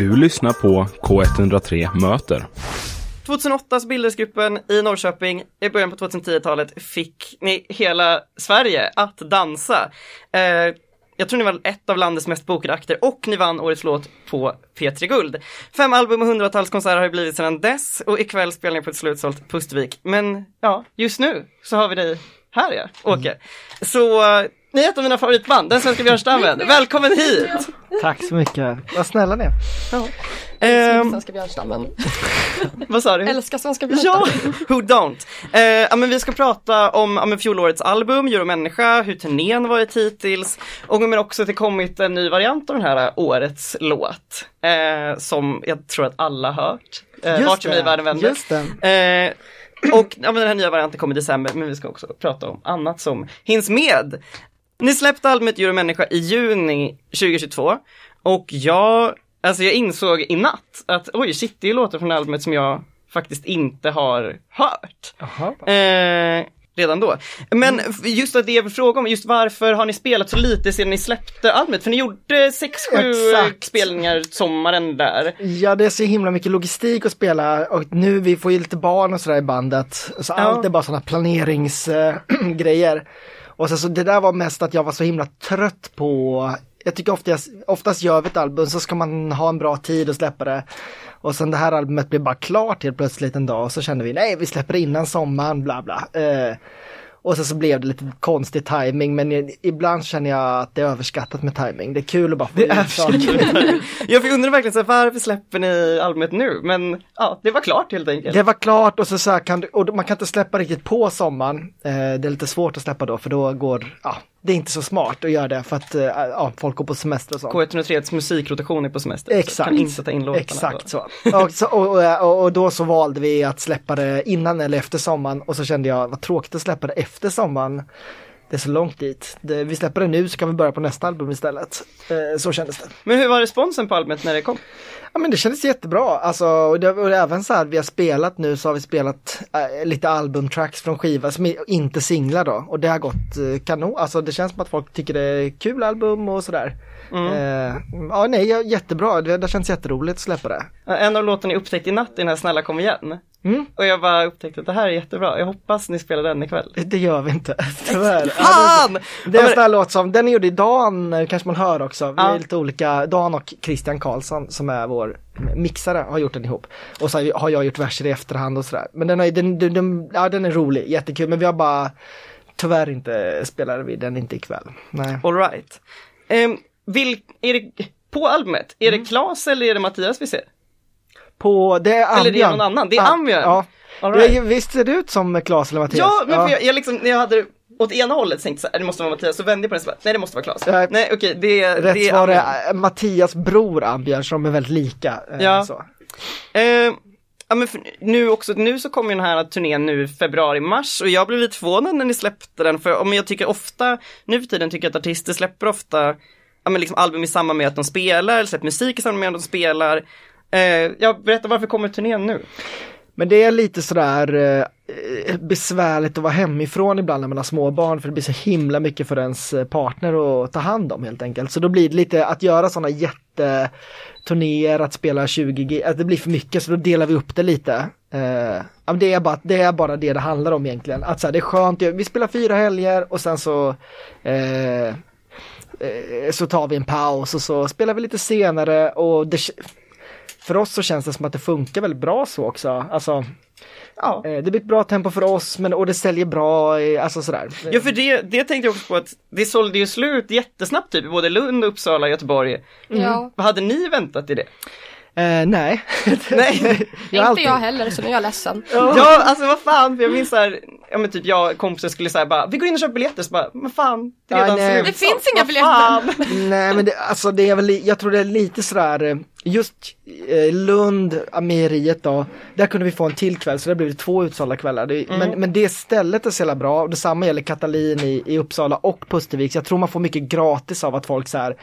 Du lyssnar på K103 Möter. 2008 så bildades gruppen i Norrköping. I början på 2010-talet fick ni hela Sverige att dansa. Eh, jag tror ni var ett av landets mest bokade akter och ni vann årets låt på P3 Guld. Fem album och hundratals konserter har det blivit sedan dess och ikväll spelar ni på ett slutsålt Pustervik. Men ja, just nu så har vi dig här ja, Åke. Så eh, ni är ett av mina favoritband, den svenska björnstammen. Välkommen hit! Tack så mycket, vad snälla ni är. Ehm, Svenska björnstammen. vad sa du? Älskar svenska Ja, björnstammen. who don't? Eh, ja, men vi ska prata om ja, men fjolårets album, Djur och människa, hur turnén varit hittills och men också att det kommit en ny variant av den här årets låt. Eh, som jag tror att alla hört. Eh, Vart som i världen vänder. och ja, den här nya varianten kommer i december, men vi ska också prata om annat som hinns med. Ni släppte albumet Djur och människa i juni 2022 och jag, alltså jag insåg i natt att oj, shit, det är låtar från albumet som jag faktiskt inte har hört. Eh, redan då. Men f- just att det jag vill fråga om, just varför har ni spelat så lite sedan ni släppte albumet? För ni gjorde sex, sju Exakt. spelningar sommaren där. Ja det är så himla mycket logistik att spela och nu vi får ju lite barn och sådär i bandet. Så allt är bara sådana planeringsgrejer. Och sen så det där var mest att jag var så himla trött på jag tycker oftast, oftast gör vi ett album så ska man ha en bra tid att släppa det. Och sen det här albumet blev bara klart helt plötsligt en dag och så kände vi nej vi släpper det innan sommaren bla bla. Eh, och sen så blev det lite konstig timing men ibland känner jag att det är överskattat med timing. Det är kul att bara få Det är saker. Jag undrar verkligen så här, varför släpper ni albumet nu? Men ja, det var klart helt enkelt. Det var klart och så, så här kan du, och man kan inte släppa riktigt på sommaren. Eh, det är lite svårt att släppa då för då går, ja, det är inte så smart att göra det för att eh, ja, folk går på semester och sånt. K103s musikrotation är på semester. så Exakt, Kan inte ta in låtarna. exakt så. Och, så och, och, och då så valde vi att släppa det innan eller efter sommaren och så kände jag vad tråkigt att släppa det efter sommaren. Det är så långt dit. Det, vi släpper det nu så kan vi börja på nästa album istället. Eh, så kändes det. Men hur var responsen på albumet när det kom? Ja men det kändes jättebra, alltså och, det, och även så här vi har spelat nu så har vi spelat äh, lite albumtracks från skiva som är inte singlar då och det har gått äh, kanon, alltså det känns som att folk tycker det är kul album och sådär. Eh, ja nej, jättebra, det, det känns jätteroligt att släppa det. En av låtarna jag upptäckte i natt är den här Snälla kom igen. Mm. Och jag bara upptäckte att det här är jättebra. Jag hoppas ni spelar den ikväll. Det gör vi inte, tyvärr. Fan! Det är en sån här låt som, den är gjord i Dan, eh, kanske man hör också. Vi Ja. är lite olika, Dan och Christian Karlsson som är vår mixare har gjort den ihop. Och så har jag gjort verser i efterhand och sådär. Men den, är, den, den, den, ja, den är rolig, jättekul, men vi har bara tyvärr inte spelat vi den inte ikväll. Nej. All right. Ehm, vil, är det, på albumet, är Mm. det Klas eller är det Mattias vi ser? På, det är Ambjörn. Eller det är någon annan, det är Ah, Ambjörn. Ja. All right. visst ser det ut som Claes eller Mattias? Ja, men för jag, jag liksom, jag hade åt ena hållet tänkte så här, det måste vara Mattias, så vände jag på den och så bara, nej det måste vara Klas. Nej. Nej okej, det, är- Rätt det är svar är Mattias bror Ambjörn som är väldigt lika. eh, Ja. Så. Eh, ja, men för, nu också, nu så kommer ju den här turnén nu februari-mars och jag blev lite förvånad när ni släppte den för om jag tycker ofta, nu för tiden tycker jag att artister släpper ofta ja, men liksom album i samband med att de spelar eller släpper musik i samband med att de spelar. Eh, jag berättar varför kommer turnén nu? Men det är lite sådär eh, besvärligt att vara hemifrån ibland när man har små barn för det blir så himla mycket för ens eh, partner att ta hand om helt enkelt. Så då blir det lite att göra sådana jätteturnéer, att spela 20 g att det blir för mycket så då delar vi upp det lite. Eh, det, är bara, det är bara det det handlar om egentligen. Att så här, det är skönt, vi spelar fyra helger och sen så eh, eh, så tar vi en paus och så spelar vi lite senare och det, för oss så känns det som att det funkar väldigt bra så också. Alltså, Ja. eh, det blir ett bra tempo för oss men, och det säljer bra, eh, alltså sådär. Ja för det, det tänkte jag också på att det sålde ju slut jättesnabbt typ både Lund, Uppsala och Göteborg. Ja. Vad hade ni väntat i det? Eh, nej. Nej. jag Inte jag heller, så nu är jag ledsen. Ja, alltså vad fan, för jag minns såhär, ja men typ jag och kompisen skulle säga bara, vi går in och köper biljetter, så bara, men fan, det är Ja, redan slut. Det finns inga vad biljetter. Nej men det, alltså det är väl, jag tror det är lite sådär, eh, just eh, Lund, Ameriet då, där kunde vi få en till kväll så det blev två utsålda kvällar. Det, men, men det stället är så jävla bra och detsamma gäller Katalin i, i Uppsala och Pustervik. Så jag tror man får mycket gratis av att folk så här,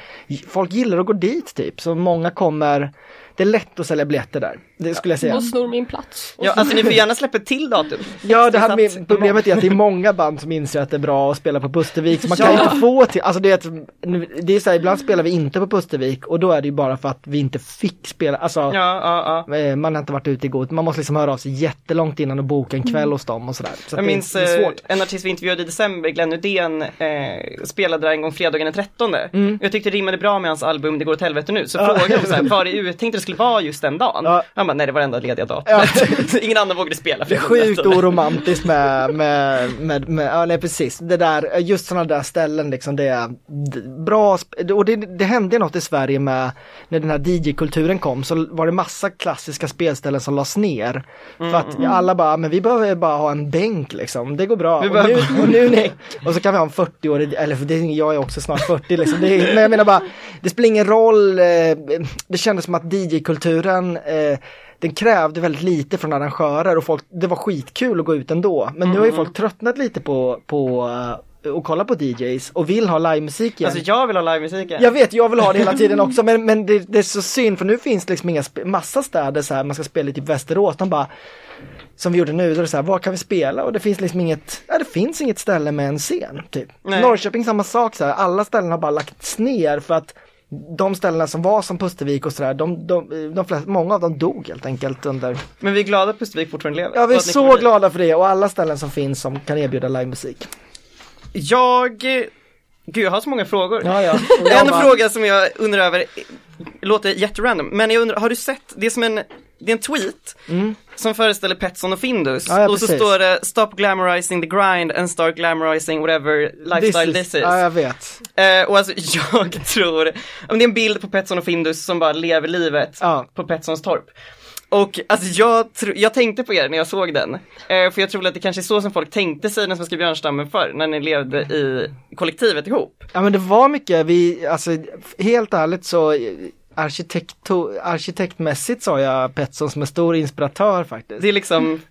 folk gillar att gå dit typ. Så många kommer, det är lätt att sälja biljetter där. Det skulle jag säga. Och snor min plats. Ja, så- alltså ni får gärna släppa till datum. Ja, det här med, problemet är att det är många band som inser att det är bra att spela på Pustervik, så man kan Ja. inte få till, alltså det är, ett, det är så här, ibland spelar vi inte på Pustervik och då är det ju bara för att vi inte fick spela, alltså Ja, ja, ja. eh, man har inte varit ute i god, man måste liksom höra av sig jättelångt innan och boka en kväll hos dem och sådär. Så Jag det, minns eh, svårt. en artist vi intervjuade i december, Glenn Nydén, eh, spelade där en gång fredagen den 13. Mm. Jag tyckte det rimmade bra med hans album Det går åt helvete nu, så frågade jag så här, var det uttänkt det skulle vara just den dagen? Ja. Han bara, nej det var det enda lediga datumet. Ingen annan vågade spela. Det är sjukt 13. oromantiskt med, med, med, med, ja nej precis, det där, just sådana där ställen liksom, det är bra, och det, det hände något i Sverige med, när den här DJ-kulturen kom så var det massa klassiska spelställen som lades ner. Mm, För att alla bara, men vi behöver bara ha en bänk liksom, det går bra. Vi och, behöver nu, och, nu, nej. och så kan vi ha en 40-årig, eller för det, jag är också snart 40 liksom, det, men jag menar bara, det spelar ingen roll, eh, det kändes som att DJ-kulturen eh, den krävde väldigt lite från arrangörer och folk, det var skitkul att gå ut ändå. Men nu har ju folk tröttnat lite på, på eh, att kolla på DJs och vill ha livemusik igen. Alltså jag vill ha livemusik. Jag vet, jag vill ha det hela tiden också men, men det, det är så synd för nu finns det liksom inga, massa städer så här, man ska spela i typ Västerås, de bara som vi gjorde nu, då är det så här, var kan vi spela? Och det finns liksom inget, ja det finns inget ställe med en scen. Typ. Nej. Norrköping samma sak, så här, alla ställen har bara lagts ner för att de ställena som var som Pustervik och sådär, de, de, de flesta, många av dem dog helt enkelt under Men vi är glada att Pustervik fortfarande lever. Ja vi är Och så glada för det och alla ställen som finns som kan erbjuda livemusik. Jag, gud jag har så många frågor. Ja, ja. En bara- fråga som jag undrar över, låter jätterandom, men jag undrar, har du sett, det är som en, det är en tweet som föreställer Petson och Findus Mm. Ja, och så står det Stop glamorizing the grind and start glamorizing whatever lifestyle this is. Ja jag vet. Eh, och alltså jag tror, det är en bild på Petson och Findus som bara lever livet på Petssons torp. Och alltså jag, tro, jag tänkte på er när jag såg den. Eh, för jag tror att det kanske är så som folk tänkte sig den svenska björnstammen förr, när ni levde i kollektivet ihop. Ja men det var mycket, vi, alltså helt ärligt så eh, arkitekto, arkitektmässigt sa jag Petson som en stor inspiratör faktiskt. Det är liksom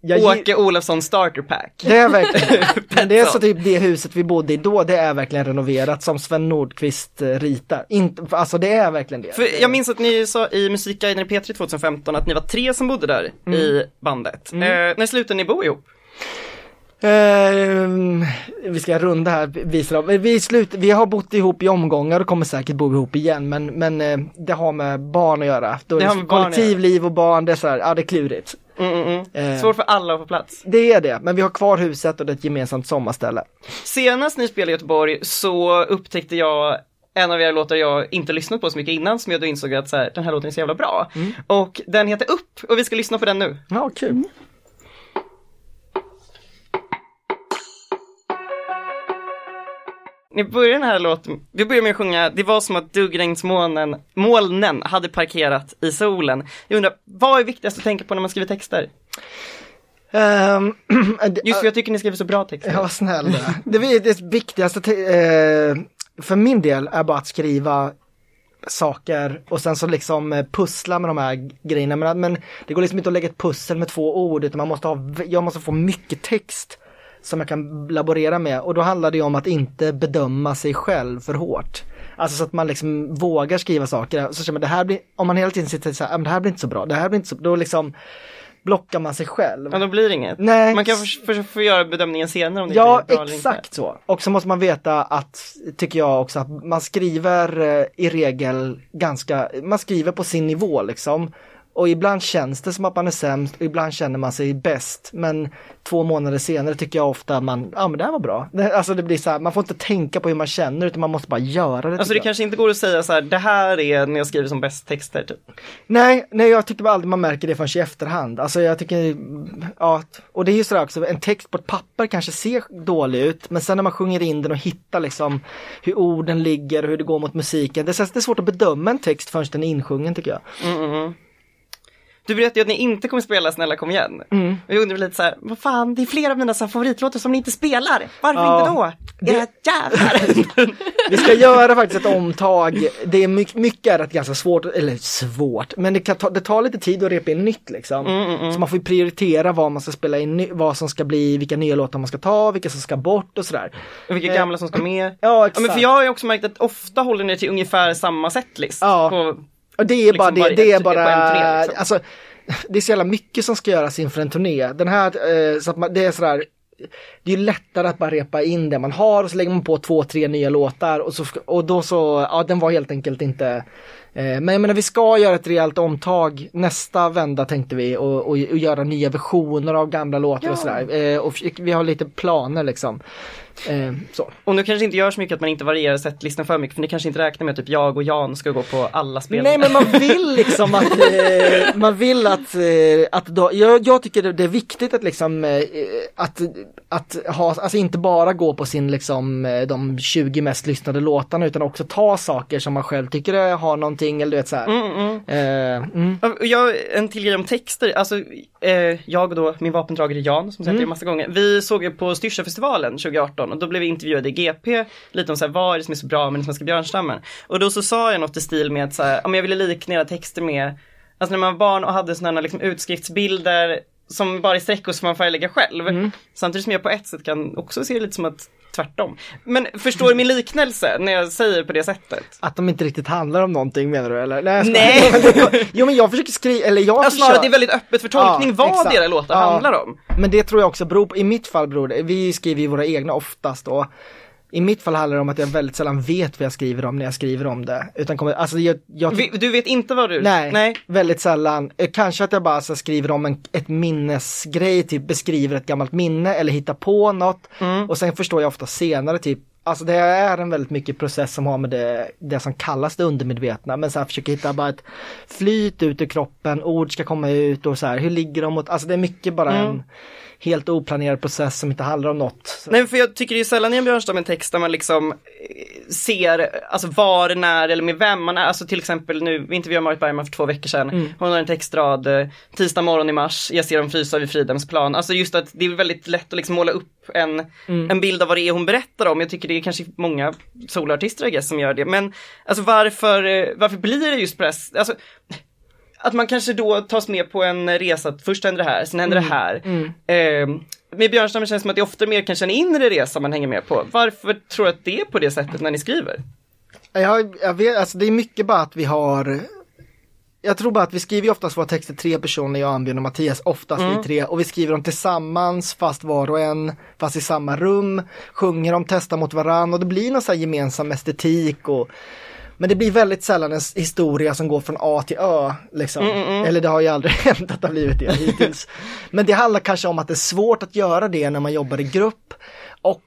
Jag Åke Olofsson starter pack. Det är verkligen, men det är så Petson. typ det huset vi bodde i då, det är verkligen renoverat som Sven Nordqvist eh, ritar. Inte, alltså det är verkligen det. För jag minns att ni sa i Musikguiden i P3 2015 att ni var tre som bodde där i bandet. Mm. Eh, när slutade ni bo ihop? Ehm, vi ska runda här, visa dem. Vi, slut, vi har bott ihop i omgångar och kommer säkert bo ihop igen men, men eh, det har med barn att göra. Då är Det det barn att kollektivliv och barn, det är så här, ja det är klurigt. Mm, mm, mm. Eh. Svårt för alla att få plats. Det är det, men vi har kvar huset och det är ett gemensamt sommarställe. Senast ni spelade i Göteborg så upptäckte jag en av era låtar jag inte lyssnat på så mycket innan som jag då insåg att så här, den här låten är så jävla bra. Och den heter Upp och vi ska lyssna på den nu. Ja, kul. Ni börjar den här låten, vi börjar med att sjunga Det var som att duggregnsmolnen molnen hade parkerat i solen. Jag undrar, vad är viktigast att tänka på när man skriver texter? Det- Just för jag tycker ni skriver så bra texter. Ja, snäll det. är det viktigaste te- eh, för min del är bara att skriva saker och sen så liksom eh, pussla med de här grejerna. Men, men det går liksom inte att lägga ett pussel med två ord utan man måste ha, jag måste få mycket text som jag kan laborera med och då handlar det ju om att inte bedöma sig själv för hårt. Alltså så att man liksom vågar skriva saker. Så känner man, det här blir, om man hela tiden sitter så här, "Ah, men det här blir inte så bra, det här blir inte så då liksom blockar man sig själv. Men då blir det inget. Nej. Man kan få, få, göra bedömningen senare om det Ja, blir bra eller inte. exakt så. Och så måste man veta att, tycker jag också, att man skriver eh, i regel ganska, man skriver på sin nivå liksom. Och ibland känns det som att man är sämst och ibland känner man sig bäst. Men två månader senare tycker jag ofta man, ja men det här var bra. Det, alltså det blir så här, man får inte tänka på hur man känner utan man måste bara göra det. Alltså det jag. kanske inte går att säga så här, det här är när jag skriver som bäst texter typ. Nej, nej jag tycker aldrig man märker det förrän i efterhand. Alltså jag tycker, ja, och det är ju sådär också, en text på ett papper kanske ser dålig ut, men sen när man sjunger in den och hittar liksom hur orden ligger och hur det går mot musiken. Det är, det är svårt att bedöma en text förrän den är insjungen tycker jag. Mm, mm, mm. Du berättade ju att ni inte kommer spela Snälla kom igen. Mm. Och jag undrar lite så här, vad fan, det är flera av mina så favoritlåtar som ni inte spelar. Varför Ja. inte då? Era jävlar! Vi ska göra faktiskt ett omtag. Det är mycket, mycket är rätt ganska svårt, eller svårt, men det, kan ta, det tar lite tid att repa in nytt liksom. Mm, Så man får ju prioritera vad man ska spela in, vad som ska bli, vilka nya låtar man ska ta, vilka som ska bort och sådär. Vilka Eh, gamla som ska med. Ja, Ja, exakt. men för jag har ju också märkt att ofta håller ni till ungefär samma setlist Ja. på Och det är bara liksom det, det är bara, turné, liksom. alltså det är så jävla mycket som ska göras inför en turné. Den här, eh, så att man, det är sådär, det är ju lättare att bara repa in det man har och så lägger man på två, tre nya låtar och, så, och då så, ja den var helt enkelt inte eh, men jag menar vi ska göra ett rejält omtag nästa vända tänkte vi och, och, och göra nya versioner av gamla låtar och sådär. Eh, och vi har lite planer liksom. Eh, så. Och nu kanske inte gör så mycket att man inte varierar setlistan för mycket för ni kanske inte räknar med att typ jag och Jan ska gå på alla spelningar. Nej men man vill liksom att, eh, man vill att, eh, att då, jag, jag tycker det, är viktigt att liksom eh, att, att ha, alltså inte bara gå på sin liksom eh, de 20 mest lyssnade låtarna utan också ta saker som man själv tycker har någonting eller du vet såhär. Mm, mm. Eh, mm. Jag, en till grej om texter, alltså jag och då min vapendragare Jan som sagt Mm. det massa gånger, vi såg ju på Styrsöfestivalen 2018 och då blev vi intervjuade i GP lite om så här, vad är det som är så bra med den svenska björnstammen? Och då så sa jag något i stil med att så här, jag ville likna era texter med, alltså när man var barn och hade sådana liksom utskriftsbilder som bara är streckor som man får lägga själv. Mm. Samtidigt som jag på ett sätt kan också se det lite som att tvärtom. Men förstår du min liknelse när jag säger på det sättet? Att de inte riktigt handlar om någonting menar du eller? Nej! Nej. jo men jag försöker skriva, eller jag Ja, snarare försöker- det är väldigt öppet för tolkning Ja, vad exakt. era låtar Ja. handlar om. Men det tror jag också beror på, i mitt fall beror det, vi skriver ju våra egna oftast då. I mitt fall handlar det om att jag väldigt sällan vet vad jag skriver om när jag skriver om det. Utan kommer, alltså jag, jag Vi- Du vet inte vad du... Nej, Nej. väldigt sällan. Eh, Kanske att jag bara så skriver om en, ett minnesgrej, typ beskriver ett gammalt minne eller hittar på något. Mm. Och sen förstår jag ofta senare typ Alltså det är en väldigt mycket process som har med det, det som kallas det undermedvetna. Men så här försöker hitta bara ett flyt ut ur kroppen, ord ska komma ut och så här, hur ligger de mot, alltså det är mycket bara Mm. en helt oplanerad process som inte handlar om något. Så- Nej, för jag tycker det är sällan i en Björnstam en text där man liksom ser, alltså var, när eller med vem man är. Alltså till exempel nu, vi intervjuade Marit Bergman för två veckor sedan. Mm. Hon har en textrad, eh, tisdag morgon i mars, jag ser dem frysa vid Fridhems plan. Alltså just att det är väldigt lätt att liksom måla upp en, Mm. en bild av vad det är hon berättar om. Jag tycker det är kanske många soloartister I guess, som gör det. Men alltså varför, eh, varför blir det just press? Alltså, att man kanske då tas med på en resa, att först händer det här, sen händer det här. Eh, med Björnstammen känns det som att det ofta mer kanske en inre resa man hänger med på. Varför tror du att det är på det sättet när ni skriver? Jag, jag vet, alltså det är mycket bara att vi har Jag tror bara att vi skriver oftast våra texter tre personer, jag, Ambjörn och Mattias, oftast vi tre och vi skriver dem tillsammans fast var och en, fast i samma rum, sjunger dem, testar mot varann och det blir någon så gemensam estetik och men det blir väldigt sällan en historia som går från A till Ö. Liksom. Eller det har ju aldrig hänt att det har blivit det hittills. Men det handlar kanske om att det är svårt att göra det när man jobbar i grupp. Och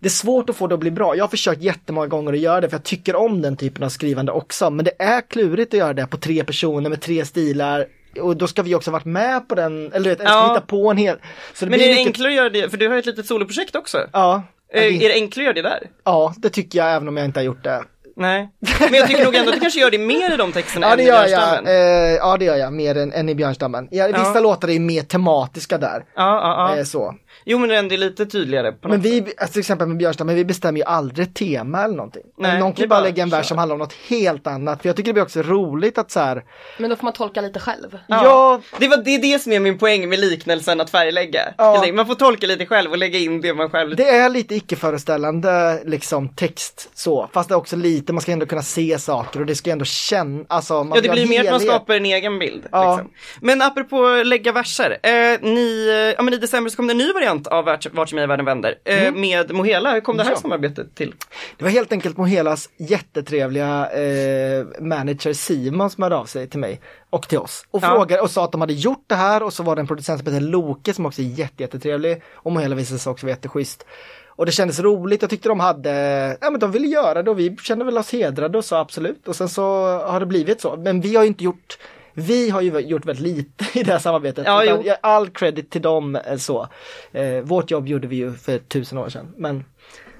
det är svårt att få det att bli bra. Jag har försökt jättemånga gånger att göra det för jag tycker om den typen av skrivande också. Men det är klurigt att göra det på tre personer med tre stilar. Och då ska vi också varit med på den, eller du vet, Ja. hitta på en hel... Så det Men är det mycket- enklare att göra det, för du har ju ett litet soloprojekt också. Ja. Eh, Är det enklare att göra det där? Ja, det tycker jag även om jag inte har gjort det. Nej. Men jag tycker nog ändå att du kanske gör det mer i de texterna Ja än i gör jag, Björnstammen. eh, ja det gör jag mer än, än i Björnstammen. Ja, vissa Ja. låtar är mer tematiska där. Ja, ja, ja. Eh, så. Jo men det är ändå lite tydligare. På Men vi, alltså, till exempel med Björnstammen, vi bestämmer ju aldrig ett tema eller någonting. Nej, Någon kan bara lägga en vers som handlar om något helt annat. För jag tycker det blir också roligt att så här, Men då får man tolka lite själv. Ja. ja, Det, var, det är det som är min poäng med liknelsen att färglägga. Ja. Man får tolka lite själv och lägga in det man själv det är lite icke-föreställande liksom text så. Fast det är också lite, man ska ändå kunna se saker och det ska ändå känna, alltså man Ja det blir mer att man skapar en egen bild. Ja. Liksom. Men apropå lägga verser. Eh, ni, ja, men I december så kom det en ny variant av Vart, vart som jag i världen vänder. Eh, Med Mohela, hur kom det här Ja. samarbetet till? Det var helt enkelt Mohelas jättetrevliga eh, manager Simon som hörde av sig till mig och till oss och Ja. frågade och sa att de hade gjort det här och så var det en producent som heter Loke som också är jätte, jättetrevlig och Mohela visade sig också vara jätteschysst. Och det kändes roligt, jag tyckte de hade, ja men de ville göra det och vi kände väl oss hedrade och sa absolut och sen så har det blivit så. Men vi har ju inte gjort vi har ju gjort väldigt lite i det här samarbetet. Ja, all credit till dem eh, så. Eh, vårt jobb gjorde vi ju för tusen år sedan. Men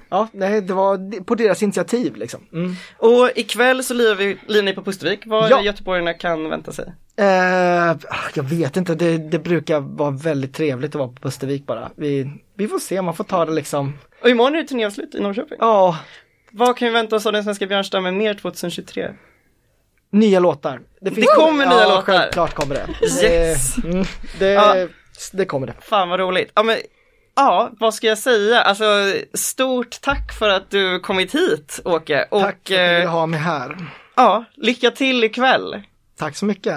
ja, nej, det var på deras initiativ liksom. Mm. Och ikväll så lirar vi lirar ni på Pustervik. Vad Ja. göteborgarna kan vänta sig. Eh, jag vet inte, det, det brukar vara väldigt trevligt att vara på Pustervik bara. Vi, vi får se, man får ta det liksom. Och imorgon är det turnéavslut i Norrköping. Ja, Vad kan vi vänta oss av den svenska björnstammen mer 2023? Nya låtar. Det kommer nya ja, låtar. självklart kommer det. Yes. Eh, mm, det, Ja. det kommer det. Fan vad roligt. Ja, men, ja, vad ska jag säga? Alltså, stort tack för att du kommit hit Åke. Och, Tack för att eh, ville ha mig här. ja, lycka till ikväll. Tack så mycket.